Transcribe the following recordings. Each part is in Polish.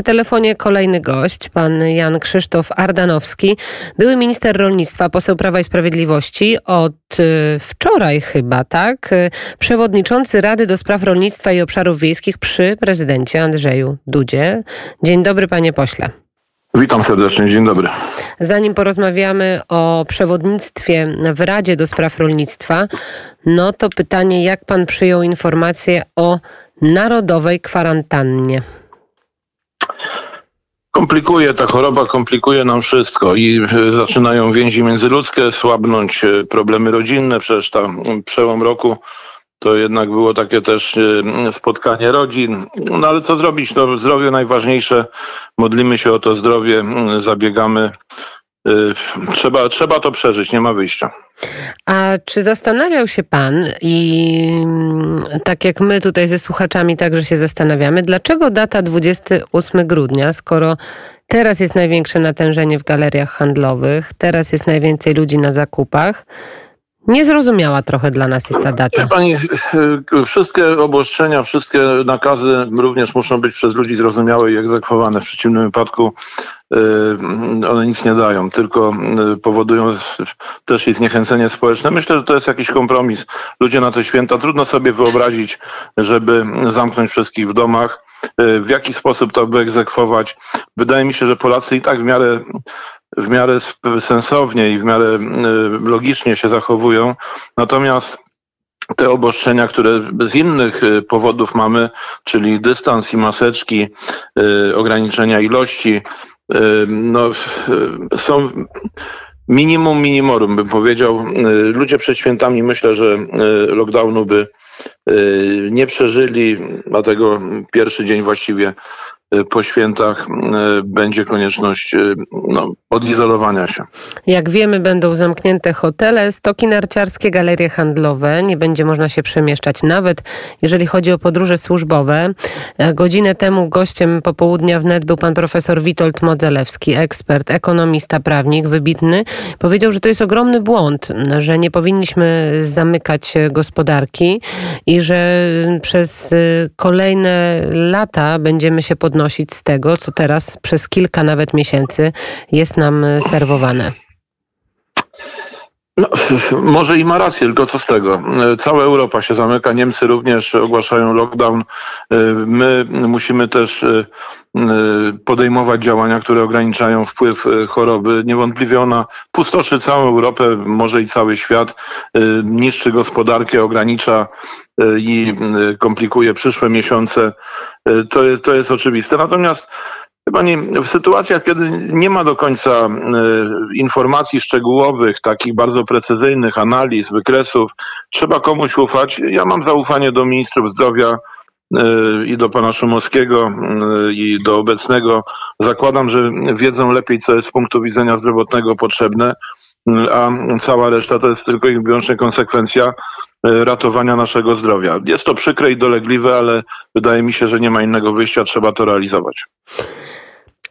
przy telefonie kolejny gość, pan Jan Krzysztof Ardanowski, były minister rolnictwa, poseł Prawa i Sprawiedliwości od y, wczoraj chyba, tak? Y, przewodniczący Rady do Spraw Rolnictwa i Obszarów Wiejskich przy prezydencie Andrzeju Dudzie. Dzień dobry, panie pośle. Witam serdecznie, dzień dobry. Zanim porozmawiamy o przewodnictwie w Radzie do Spraw Rolnictwa, no to pytanie, jak pan przyjął informację o narodowej kwarantannie? Komplikuje ta choroba, komplikuje nam wszystko i e, zaczynają więzi międzyludzkie słabnąć, e, problemy rodzinne, przecież ta przełom roku to jednak było takie też e, spotkanie rodzin. No ale co zrobić? No, zdrowie najważniejsze. Modlimy się o to zdrowie, zabiegamy. Trzeba, trzeba to przeżyć, nie ma wyjścia. A czy zastanawiał się Pan i mm, tak jak my tutaj ze słuchaczami także się zastanawiamy, dlaczego data 28 grudnia, skoro teraz jest największe natężenie w galeriach handlowych, teraz jest najwięcej ludzi na zakupach, Niezrozumiała trochę dla nas jest ta data. Pani, wszystkie obostrzenia, wszystkie nakazy również muszą być przez ludzi zrozumiałe i egzekwowane. W przeciwnym wypadku y, one nic nie dają, tylko y, powodują też i zniechęcenie społeczne. Myślę, że to jest jakiś kompromis. Ludzie na te święta trudno sobie wyobrazić, żeby zamknąć wszystkich w domach. Y, w jaki sposób to wyegzekwować? Wydaje mi się, że Polacy i tak w miarę w miarę sensownie i w miarę logicznie się zachowują. Natomiast te obostrzenia, które z innych y, powodów mamy, czyli dystans i maseczki, y, ograniczenia ilości, y, no, są minimum minimorum, bym powiedział. Ludzie przed świętami myślę, że lockdownu by nie przeżyli, dlatego pierwszy dzień właściwie po świętach e, będzie konieczność e, no, odizolowania się. Jak wiemy, będą zamknięte hotele, stoki narciarskie, galerie handlowe. Nie będzie można się przemieszczać, nawet jeżeli chodzi o podróże służbowe. E, godzinę temu gościem popołudnia wnet był pan profesor Witold Modzelewski, ekspert, ekonomista, prawnik, wybitny. Powiedział, że to jest ogromny błąd, że nie powinniśmy zamykać gospodarki i że przez kolejne lata będziemy się podnosić podnosić z tego, co teraz przez kilka nawet miesięcy jest nam serwowane? No, może i ma rację, tylko co z tego? Cała Europa się zamyka, Niemcy również ogłaszają lockdown. My musimy też e, podejmować działania, które ograniczają wpływ e, choroby. Niewątpliwie ona pustoszy całą Europę, może i cały świat, e, niszczy gospodarkę, ogranicza i komplikuje przyszłe miesiące. To, to jest oczywiste. Natomiast Pani, w sytuacjach, kiedy nie ma do końca e, informacji szczegółowych, takich bardzo precyzyjnych analiz, wykresów, trzeba komuś ufać. Ja mam zaufanie do ministrów zdrowia e, i do pana Szumowskiego e, i do obecnego. Zakładam, że wiedzą lepiej, co jest z punktu widzenia zdrowotnego potrzebne, a cała reszta to jest tylko i wyłącznie konsekwencja ratowania naszego zdrowia. Jest to przykre i dolegliwe, ale wydaje mi się, że nie ma innego wyjścia, trzeba to realizować.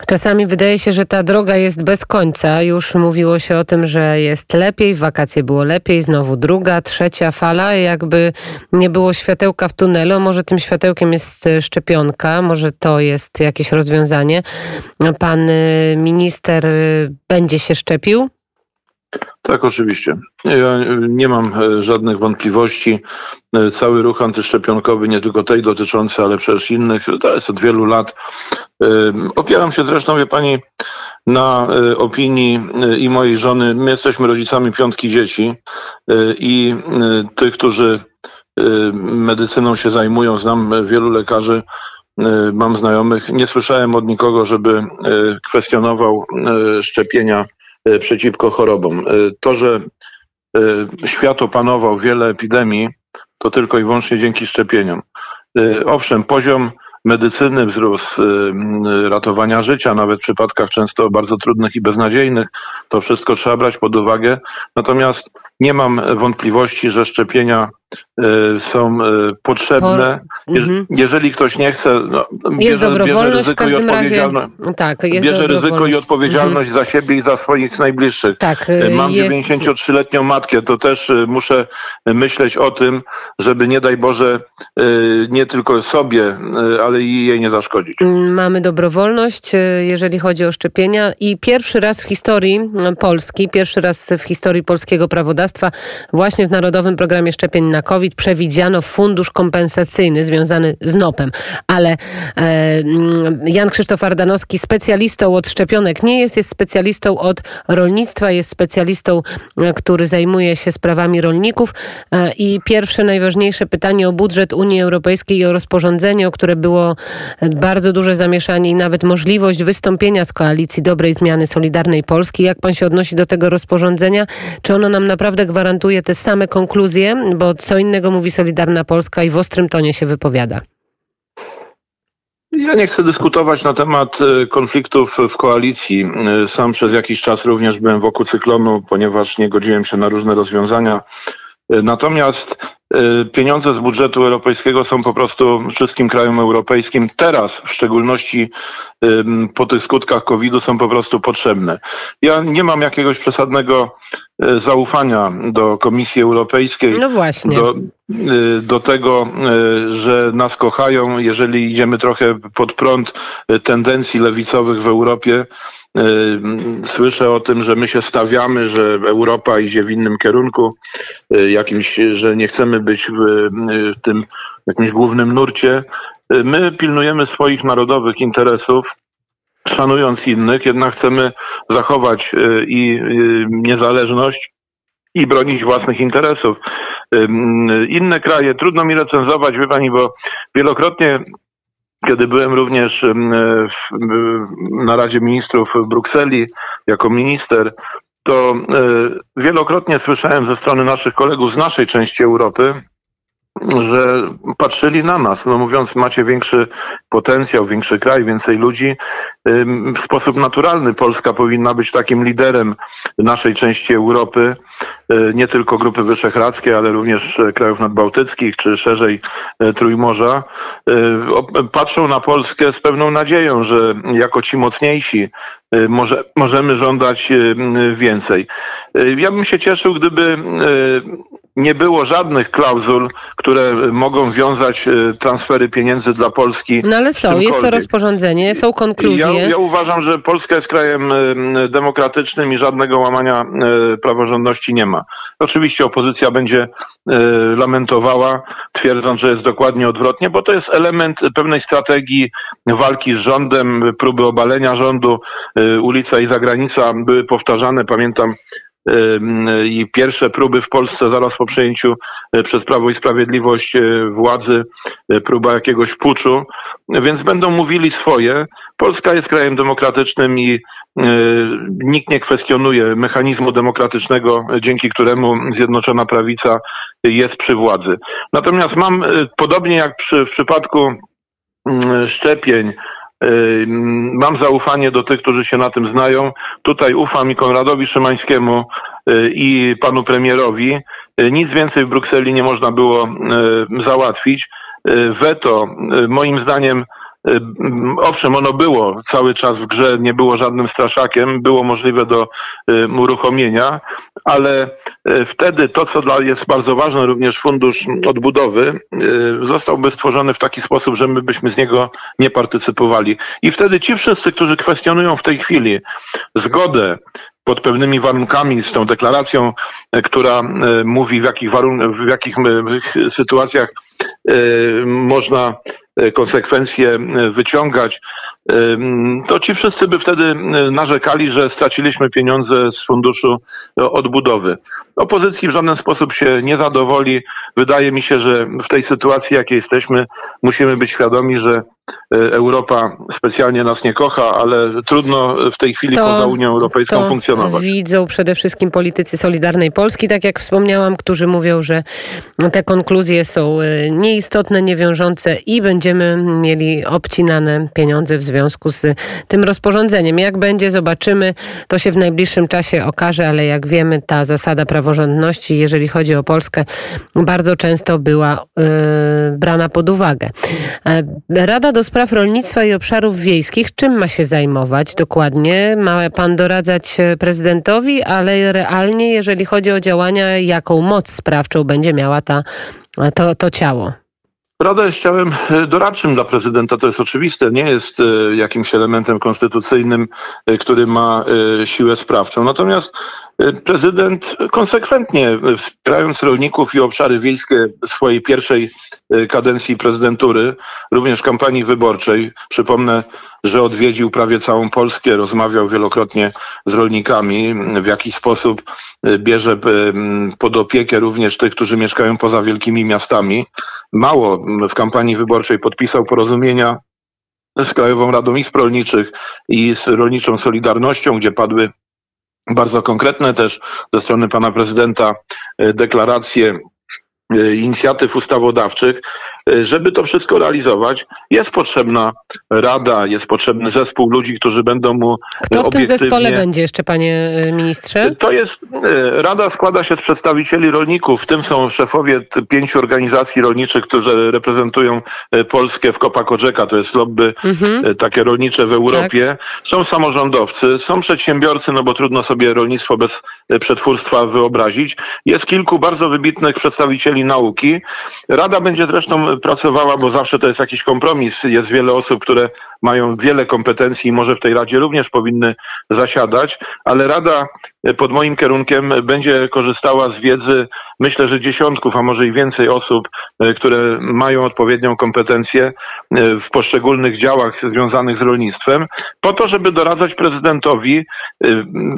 Czasami wydaje się, że ta droga jest bez końca. Już mówiło się o tym, że jest lepiej, wakacje było lepiej, znowu druga, trzecia fala, jakby nie było światełka w tunelu. Może tym światełkiem jest e, szczepionka, może to jest jakieś rozwiązanie. Pan e, minister e, będzie się szczepił? Tak, oczywiście. Ja nie mam żadnych wątpliwości. Cały ruch antyszczepionkowy, nie tylko tej dotyczący, ale przecież innych, to jest od wielu lat Opieram się zresztą, wie pani, na opinii i mojej żony. My jesteśmy rodzicami piątki dzieci i tych, którzy medycyną się zajmują. Znam wielu lekarzy, mam znajomych. Nie słyszałem od nikogo, żeby kwestionował szczepienia przeciwko chorobom. To, że świat opanował wiele epidemii, to tylko i wyłącznie dzięki szczepieniom. Owszem, poziom medycyny, wzrósł y, ratowania życia, nawet w przypadkach często bardzo trudnych i beznadziejnych. To wszystko trzeba brać pod uwagę. Natomiast nie mam wątpliwości, że szczepienia są potrzebne. Mhm. Jeżeli ktoś nie chce, no, bierze, bierze ryzyko i odpowiedzialność. Razie, tak, bierze ryzyko i odpowiedzialność za siebie i za swoich najbliższych. Tak, Mam jest... 93-letnią matkę, to też muszę myśleć o tym, żeby nie daj Boże nie tylko sobie, ale i jej nie zaszkodzić. Mamy dobrowolność, jeżeli chodzi o szczepienia i pierwszy raz w historii Polski, pierwszy raz w historii polskiego prawodawstwa właśnie w Narodowym Programie Szczepień na COVID przewidziano fundusz kompensacyjny związany z NOP-em. Ale e, Jan Krzysztof Ardanowski specjalistą od szczepionek nie jest, jest specjalistą od rolnictwa, jest specjalistą, e, który zajmuje się sprawami rolników e, i pierwsze najważniejsze pytanie o budżet Unii Europejskiej i o rozporządzenie, o które było bardzo duże zamieszanie i nawet możliwość wystąpienia z koalicji dobrej zmiany Solidarnej Polski. Jak pan się odnosi do tego rozporządzenia? Czy ono nam naprawdę gwarantuje te same konkluzje? Bo co innego mówi Solidarna Polska i w ostrym tonie się wypowiada. Ja nie chcę dyskutować na temat e, konfliktów w koalicji. E, sam przez jakiś czas również byłem wokół cyklonu, ponieważ nie godziłem się na różne rozwiązania. Natomiast pieniądze z budżetu europejskiego są po prostu wszystkim krajom europejskim teraz, w szczególności po tych skutkach COVID-u, są po prostu potrzebne. Ja nie mam jakiegoś przesadnego E, zaufania do Komisji Europejskiej. No właśnie. Do, e, do tego, że nas kochają, jeżeli idziemy trochę pod prąd tendencji lewicowych w Europie. Słyszę o tym, że my się stawiamy, że Europa idzie w innym kierunku, jakimś, że nie chcemy być w tym jakimś głównym nurcie. My pilnujemy swoich narodowych interesów szanując innych, jednak chcemy zachować y, i y, niezależność i bronić własnych interesów. Inne kraje, trudno mi recenzować, wie pani, bo wielokrotnie kiedy byłem również na Radzie Ministrów w Brukseli jako minister, to y, wielokrotnie słyszałem ze strony naszych kolegów z naszej części Europy, że patrzyli na nas, no mówiąc, macie większy potencjał, większy kraj, więcej ludzi. W sposób naturalny Polska powinna być takim liderem naszej części Europy, y, nie tylko Grupy Wyszehradzkiej, ale również krajów nadbałtyckich, czy szerzej y, Trójmorza. Y, patrzą na Polskę z pewną nadzieją, że jako ci mocniejsi może, możemy żądać więcej. Ja bym się cieszył, gdyby nie było żadnych klauzul, które mogą wiązać transfery pieniędzy dla Polski. No ale są, jest to rozporządzenie, są konkluzje. Ja, ja, uważam, że Polska jest krajem e, demokratycznym i żadnego łamania e, praworządności nie ma. Oczywiście opozycja będzie lamentowała, twierdząc, że jest dokładnie odwrotnie, bo to jest element pewnej strategii walki z rządem, próby obalenia rządu. Ulica i zagranica były powtarzane, pamiętam i pierwsze próby w Polsce zaraz po przejęciu e, przez Prawo i Sprawiedliwość e, władzy, e, próba jakiegoś puczu, więc będą mówili swoje. Polska jest krajem demokratycznym i nikt nie kwestionuje mechanizmu demokratycznego, dzięki któremu Zjednoczona Prawica jest przy władzy. Natomiast mam, podobnie jak przy, w przypadku szczepień, Mam zaufanie do tych, którzy się na tym znają. Tutaj ufam i Konradowi Szymańskiemu y, i panu premierowi. Y, nic więcej w Brukseli nie można było y, załatwić. Weto, moim zdaniem, Owszem, ono było cały czas w grze, nie było żadnym straszakiem, było możliwe do uruchomienia, ale wtedy to, co dla jest bardzo ważne, również fundusz odbudowy, zostałby stworzony w taki sposób, że my byśmy z niego nie partycypowali. I wtedy ci wszyscy, którzy kwestionują w tej chwili zgodę pod pewnymi warunkami z tą deklaracją, która mówi w jakich, warun- w jakich sytuacjach można konsekwencje e, wyciągać, to ci wszyscy by wtedy narzekali, że straciliśmy pieniądze z funduszu odbudowy. Opozycji w żaden sposób się nie zadowoli. Wydaje mi się, że w tej sytuacji, jakiej jesteśmy, musimy być świadomi, że Europa specjalnie nas nie kocha, ale trudno w tej chwili to, poza Unią Europejską funkcjonować. Widzą przede wszystkim politycy Solidarnej Polski, tak jak wspomniałam, którzy mówią, że te konkluzje są nieistotne, niewiążące i będziemy mieli obcinane pieniądze w związku z tym rozporządzeniem. Jak będzie, zobaczymy. To się w najbliższym czasie okaże, ale jak wiemy, ta zasada praworządności, jeżeli chodzi o Polskę, bardzo często była yy, brana pod uwagę. Rada do Spraw Rolnictwa i Obszarów Wiejskich, czym ma się zajmować dokładnie? Ma pan doradzać prezydentowi, ale realnie, jeżeli chodzi o działania, jaką moc sprawczą będzie miała ta, to, to ciało? Rada jest ciałem e, doradczym dla prezydenta, to jest oczywiste. Nie jest e, jakimś elementem konstytucyjnym, e, który ma siłę sprawczą. Natomiast prezydent konsekwentnie wspierając rolników i obszary wiejskie swojej pierwszej kadencji prezydentury, również kampanii wyborczej, przypomnę, że odwiedził prawie całą Polskę, rozmawiał wielokrotnie z rolnikami, w jaki sposób bierze pod opiekę również tych, którzy mieszkają poza wielkimi miastami. Mało w kampanii wyborczej podpisał porozumienia z Krajową Radą Izb Rolniczych i z Rolniczą Solidarnością, gdzie padły bardzo konkretne też ze strony pana prezydenta deklaracje inicjatyw ustawodawczych, E, żeby to wszystko realizować, jest potrzebna rada, jest potrzebny zespół ludzi, którzy będą mu Kto w tym zespole będzie jeszcze, panie e, ministrze? To jest, e, rada składa się z przedstawicieli rolników, w tym są szefowie pięciu organizacji rolniczych, którzy reprezentują Polskę w Korzeka, to jest lobby mhm. takie rolnicze w Europie. Tak. Są samorządowcy, są przedsiębiorcy, no bo trudno sobie rolnictwo bez przetwórstwa wyobrazić. Jest kilku bardzo wybitnych przedstawicieli nauki. Rada będzie zresztą pracowała, bo zawsze to jest jakiś kompromis. Jest wiele osób, które mają wiele kompetencji i może w tej Radzie również powinny zasiadać, ale Rada pod moim kierunkiem będzie korzystała z wiedzy, myślę, że dziesiątków, a może i więcej osób, e, które mają odpowiednią kompetencję e, w poszczególnych działach związanych z rolnictwem, po to, żeby doradzać prezydentowi. E,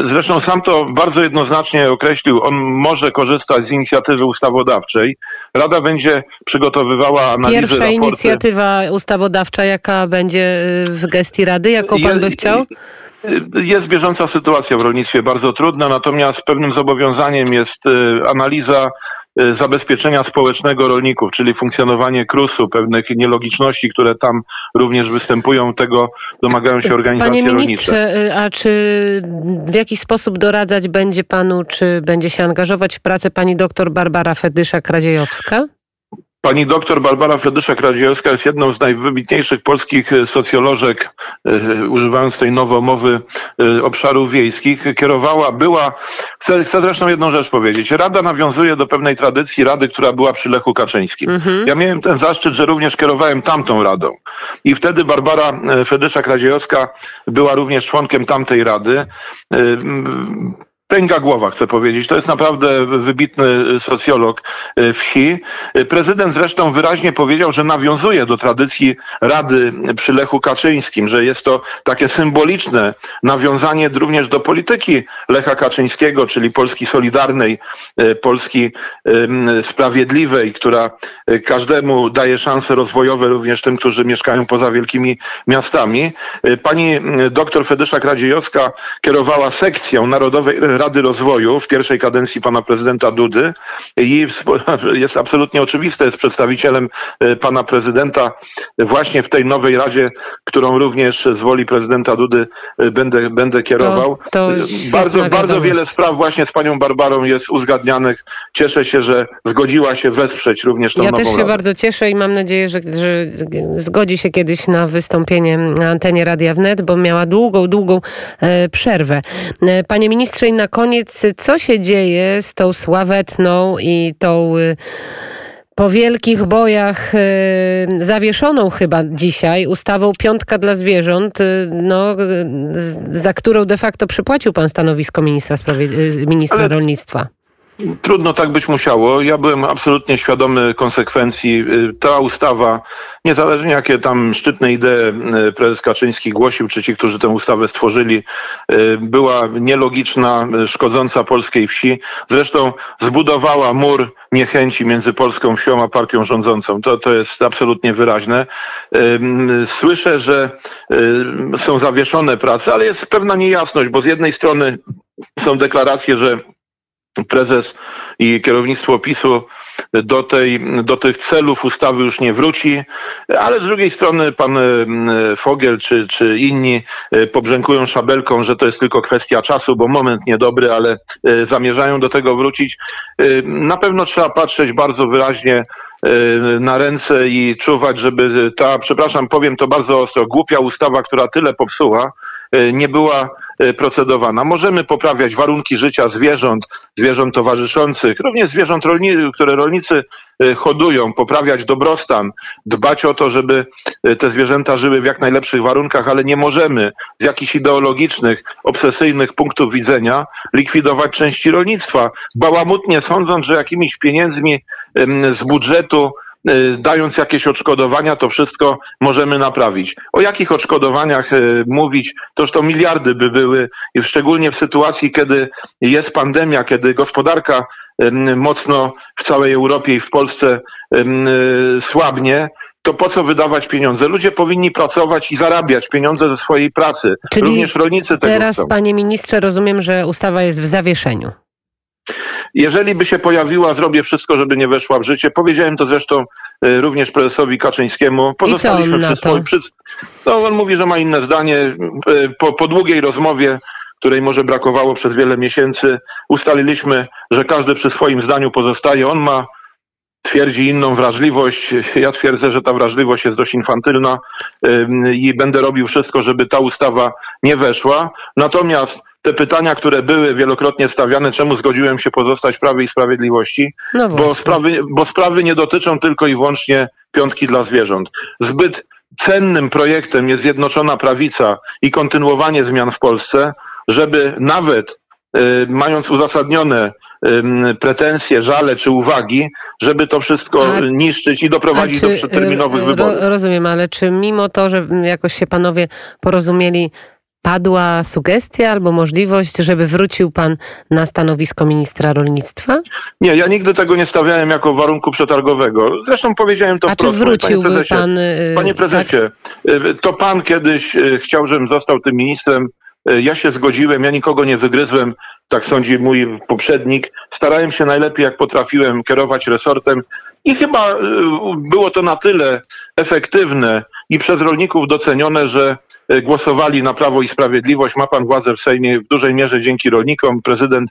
zresztą sam to bardzo jednoznacznie określił, on może korzystać z inicjatywy ustawodawczej. Rada będzie przygotowywała Pierwsza raporty. inicjatywa ustawodawcza, jaka będzie w gestii Rady, jaką pan by chciał? Jest bieżąca sytuacja w rolnictwie bardzo trudna, natomiast pewnym zobowiązaniem jest y, analiza y, zabezpieczenia społecznego rolników, czyli funkcjonowanie KRUS-u, pewnych nielogiczności, które tam również występują, tego domagają się organizacje Panie ministrze, rolnicze. a czy w jakiś sposób doradzać będzie panu, czy będzie się angażować w pracę pani doktor Barbara Fedysza-Kradziejowska? Pani doktor Barbara Fedyszak-Radziejowska jest jedną z najwybitniejszych polskich e, socjolożek, e, używając tej nowomowy e, obszarów wiejskich. Kierowała, była, chcę, chcę zresztą jedną rzecz powiedzieć. Rada nawiązuje do pewnej tradycji rady, która była przy Lechu Kaczyńskim. Mhm. Ja miałem ten zaszczyt, że również kierowałem tamtą radą. I wtedy Barbara Fedyszak-Radziejowska była również członkiem tamtej rady pęga głowa, chcę powiedzieć. To jest naprawdę wybitny socjolog e, wsi. E, prezydent zresztą wyraźnie powiedział, że nawiązuje do tradycji Rady przy Lechu Kaczyńskim, że jest to takie symboliczne nawiązanie również do polityki Lecha Kaczyńskiego, czyli Polski Solidarnej, e, Polski Sprawiedliwej, która każdemu daje szanse rozwojowe, również tym, którzy mieszkają poza wielkimi miastami. Pani doktor Fedyszak-Radziejowska kierowała sekcją Narodowej Rady Rozwoju w pierwszej kadencji pana prezydenta Dudy i jest absolutnie oczywiste, jest przedstawicielem e, pana prezydenta właśnie w tej nowej Radzie, którą również z woli prezydenta Dudy e, będę, będę kierował. To, to bardzo, bardzo wiele spraw właśnie z panią Barbarą jest uzgadnianych. Cieszę się, że zgodziła się wesprzeć również tą ja nową Ja też się bardzo cieszę i mam nadzieję, że, że zgodzi się kiedyś na wystąpienie na antenie Radia Wnet, bo miała długą, długą e, przerwę. Panie ministrze i na koniec, co się dzieje z tą sławetną i tą y, po wielkich bojach y, zawieszoną chyba dzisiaj ustawą Piątka dla Zwierząt, y, no, za którą de facto przypłacił pan stanowisko ministra, ministra Ale... rolnictwa. Trudno tak być musiało. Ja byłem absolutnie świadomy konsekwencji. Ta ustawa, niezależnie jakie tam szczytne idee e, prezes Kaczyński głosił, czy ci, którzy tę ustawę stworzyli, e, była nielogiczna, szkodząca polskiej wsi. Zresztą zbudowała mur niechęci między polską wsią a partią rządzącą. To, to jest absolutnie wyraźne. Słyszę, że są zawieszone prace, ale jest pewna niejasność, bo z jednej strony są deklaracje, że prezes i kierownictwo PiSu do, tej, do tych celów ustawy już nie wróci, ale z drugiej strony pan Fogiel czy, czy inni pobrzękują szabelką, że to jest tylko kwestia czasu, bo moment niedobry, ale zamierzają do tego wrócić. Na pewno trzeba patrzeć bardzo wyraźnie na ręce i czuwać, żeby ta, przepraszam, powiem to bardzo ostro, głupia ustawa, która tyle popsuła, nie była procedowana. Możemy poprawiać warunki życia zwierząt, zwierząt towarzyszących, również zwierząt, rolni, które rolnicy hodują, poprawiać dobrostan, dbać o to, żeby te zwierzęta żyły w jak najlepszych warunkach, ale nie możemy z jakichś ideologicznych, obsesyjnych punktów widzenia likwidować części rolnictwa, bałamutnie sądząc, że jakimiś pieniędzmi z budżetu dając jakieś odszkodowania, to wszystko możemy naprawić. O jakich odszkodowaniach mówić? Toż to miliardy by były, i szczególnie w sytuacji, kiedy jest pandemia, kiedy gospodarka mocno w całej Europie i w Polsce słabnie, to po co wydawać pieniądze? Ludzie powinni pracować i zarabiać pieniądze ze swojej pracy. Czyli Również rolnicy tego Teraz, chcą. panie ministrze, rozumiem, że ustawa jest w zawieszeniu. Jeżeli by się pojawiła, zrobię wszystko, żeby nie weszła w życie. Powiedziałem to zresztą y, również prezesowi Kaczyńskiemu. Pozostaliśmy przy to? swoim. Przy, no, on mówi, że ma inne zdanie. Y, Po, po długiej rozmowie, której może brakowało przez wiele miesięcy, ustaliliśmy, że każdy przy swoim zdaniu pozostaje. On ma twierdzi inną wrażliwość. Ja twierdzę, że ta wrażliwość jest dość infantylna i będę robił wszystko, żeby ta ustawa nie weszła. Natomiast te pytania, które były wielokrotnie stawiane, czemu zgodziłem się pozostać w Prawie i Sprawiedliwości, No bo sprawy, bo sprawy nie dotyczą tylko i wyłącznie piątki dla zwierząt. Zbyt cennym projektem jest Zjednoczona Prawica i kontynuowanie zmian w Polsce, żeby nawet y, mając uzasadnione pretensje, żale czy uwagi, żeby to wszystko A- niszczyć i doprowadzić do przedterminowych ro- wyborów. Rozumiem, ale czy mimo to, że jakoś się panowie porozumieli, padła sugestia albo możliwość, żeby wrócił pan na stanowisko ministra rolnictwa? Nie, ja nigdy tego nie stawiałem jako warunku przetargowego. Zresztą powiedziałem to A czy wprost. panie wróciłby prezesie. pan? y, Panie tak? prezesie, y, to pan kiedyś y, chciał, żebym został tym ministrem. Ja się zgodziłem, ja nikogo nie wygryzłem, tak sądzi mój poprzednik. Starałem się najlepiej, jak potrafiłem, kierować resortem i chyba było to na tyle efektywne i przez rolników docenione, że y, głosowali na Prawo i Sprawiedliwość. Ma pan władzę w Sejmie w dużej mierze dzięki rolnikom. Prezydent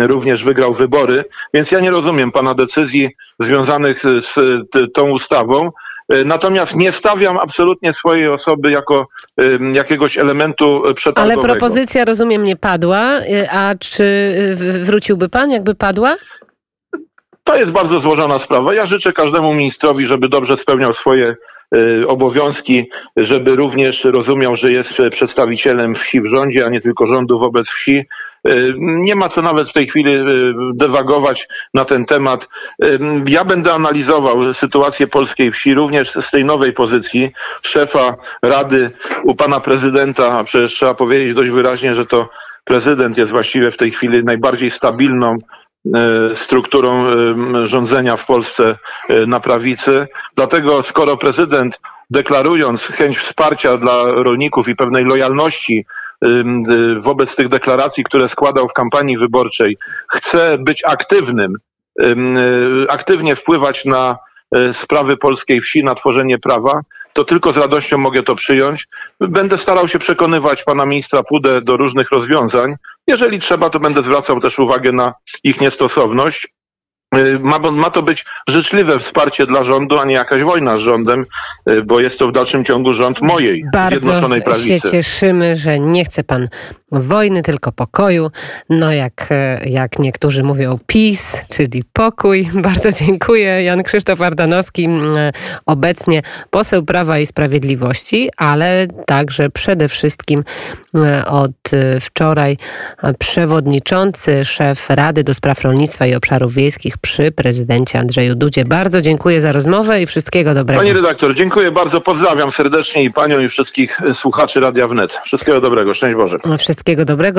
również wygrał wybory, więc ja nie rozumiem pana decyzji związanych z, tą ustawą. Y, Natomiast nie stawiam absolutnie swojej osoby jako jakiegoś elementu Ale przetargowego. propozycja, rozumiem, nie padła. A czy wróciłby pan, jakby padła? To jest bardzo złożona sprawa. Ja życzę każdemu ministrowi, żeby dobrze spełniał swoje obowiązki, żeby również rozumiał, że jest przedstawicielem wsi w rządzie, a nie tylko rządu wobec wsi. Y, Nie ma co nawet w tej chwili y, dewagować na ten temat. Y, Ja będę analizował sytuację polskiej wsi również z tej nowej pozycji szefa Rady u pana prezydenta, a przecież trzeba powiedzieć dość wyraźnie, że to prezydent jest właściwie w tej chwili najbardziej stabilną strukturą e, rządzenia w Polsce e, na prawicy. Dlatego skoro prezydent deklarując chęć wsparcia dla rolników i pewnej lojalności wobec tych deklaracji, które składał w kampanii wyborczej, chce być aktywnym, ym, aktywnie wpływać na sprawy polskiej wsi, na tworzenie prawa, to tylko z radością mogę to przyjąć. Będę starał się przekonywać pana ministra Pudę do różnych rozwiązań. Jeżeli trzeba, to będę zwracał też uwagę na ich niestosowność. Y, Ma, ma to być życzliwe wsparcie dla rządu, a nie jakaś wojna z rządem, y, bo jest to w dalszym ciągu rząd mojej Bardzo Zjednoczonej się Prawicy. cieszymy, że nie chce pan wojny, tylko pokoju. No jak, e, jak niektórzy mówią PiS, czyli pokój. Bardzo dziękuję. Jan Krzysztof Ardanowski, e, obecnie poseł Prawa i Sprawiedliwości, ale także przede wszystkim od e, wczoraj przewodniczący, szef Rady do Spraw Rolnictwa i Obszarów Wiejskich przy prezydencie Andrzeju Dudzie. Bardzo dziękuję za rozmowę i wszystkiego dobrego. Pani redaktor, dziękuję bardzo. Pozdrawiam serdecznie i panią i wszystkich słuchaczy Radia Wnet. Wszystkiego dobrego. Szczęść Boże. Wszystkiego dobrego.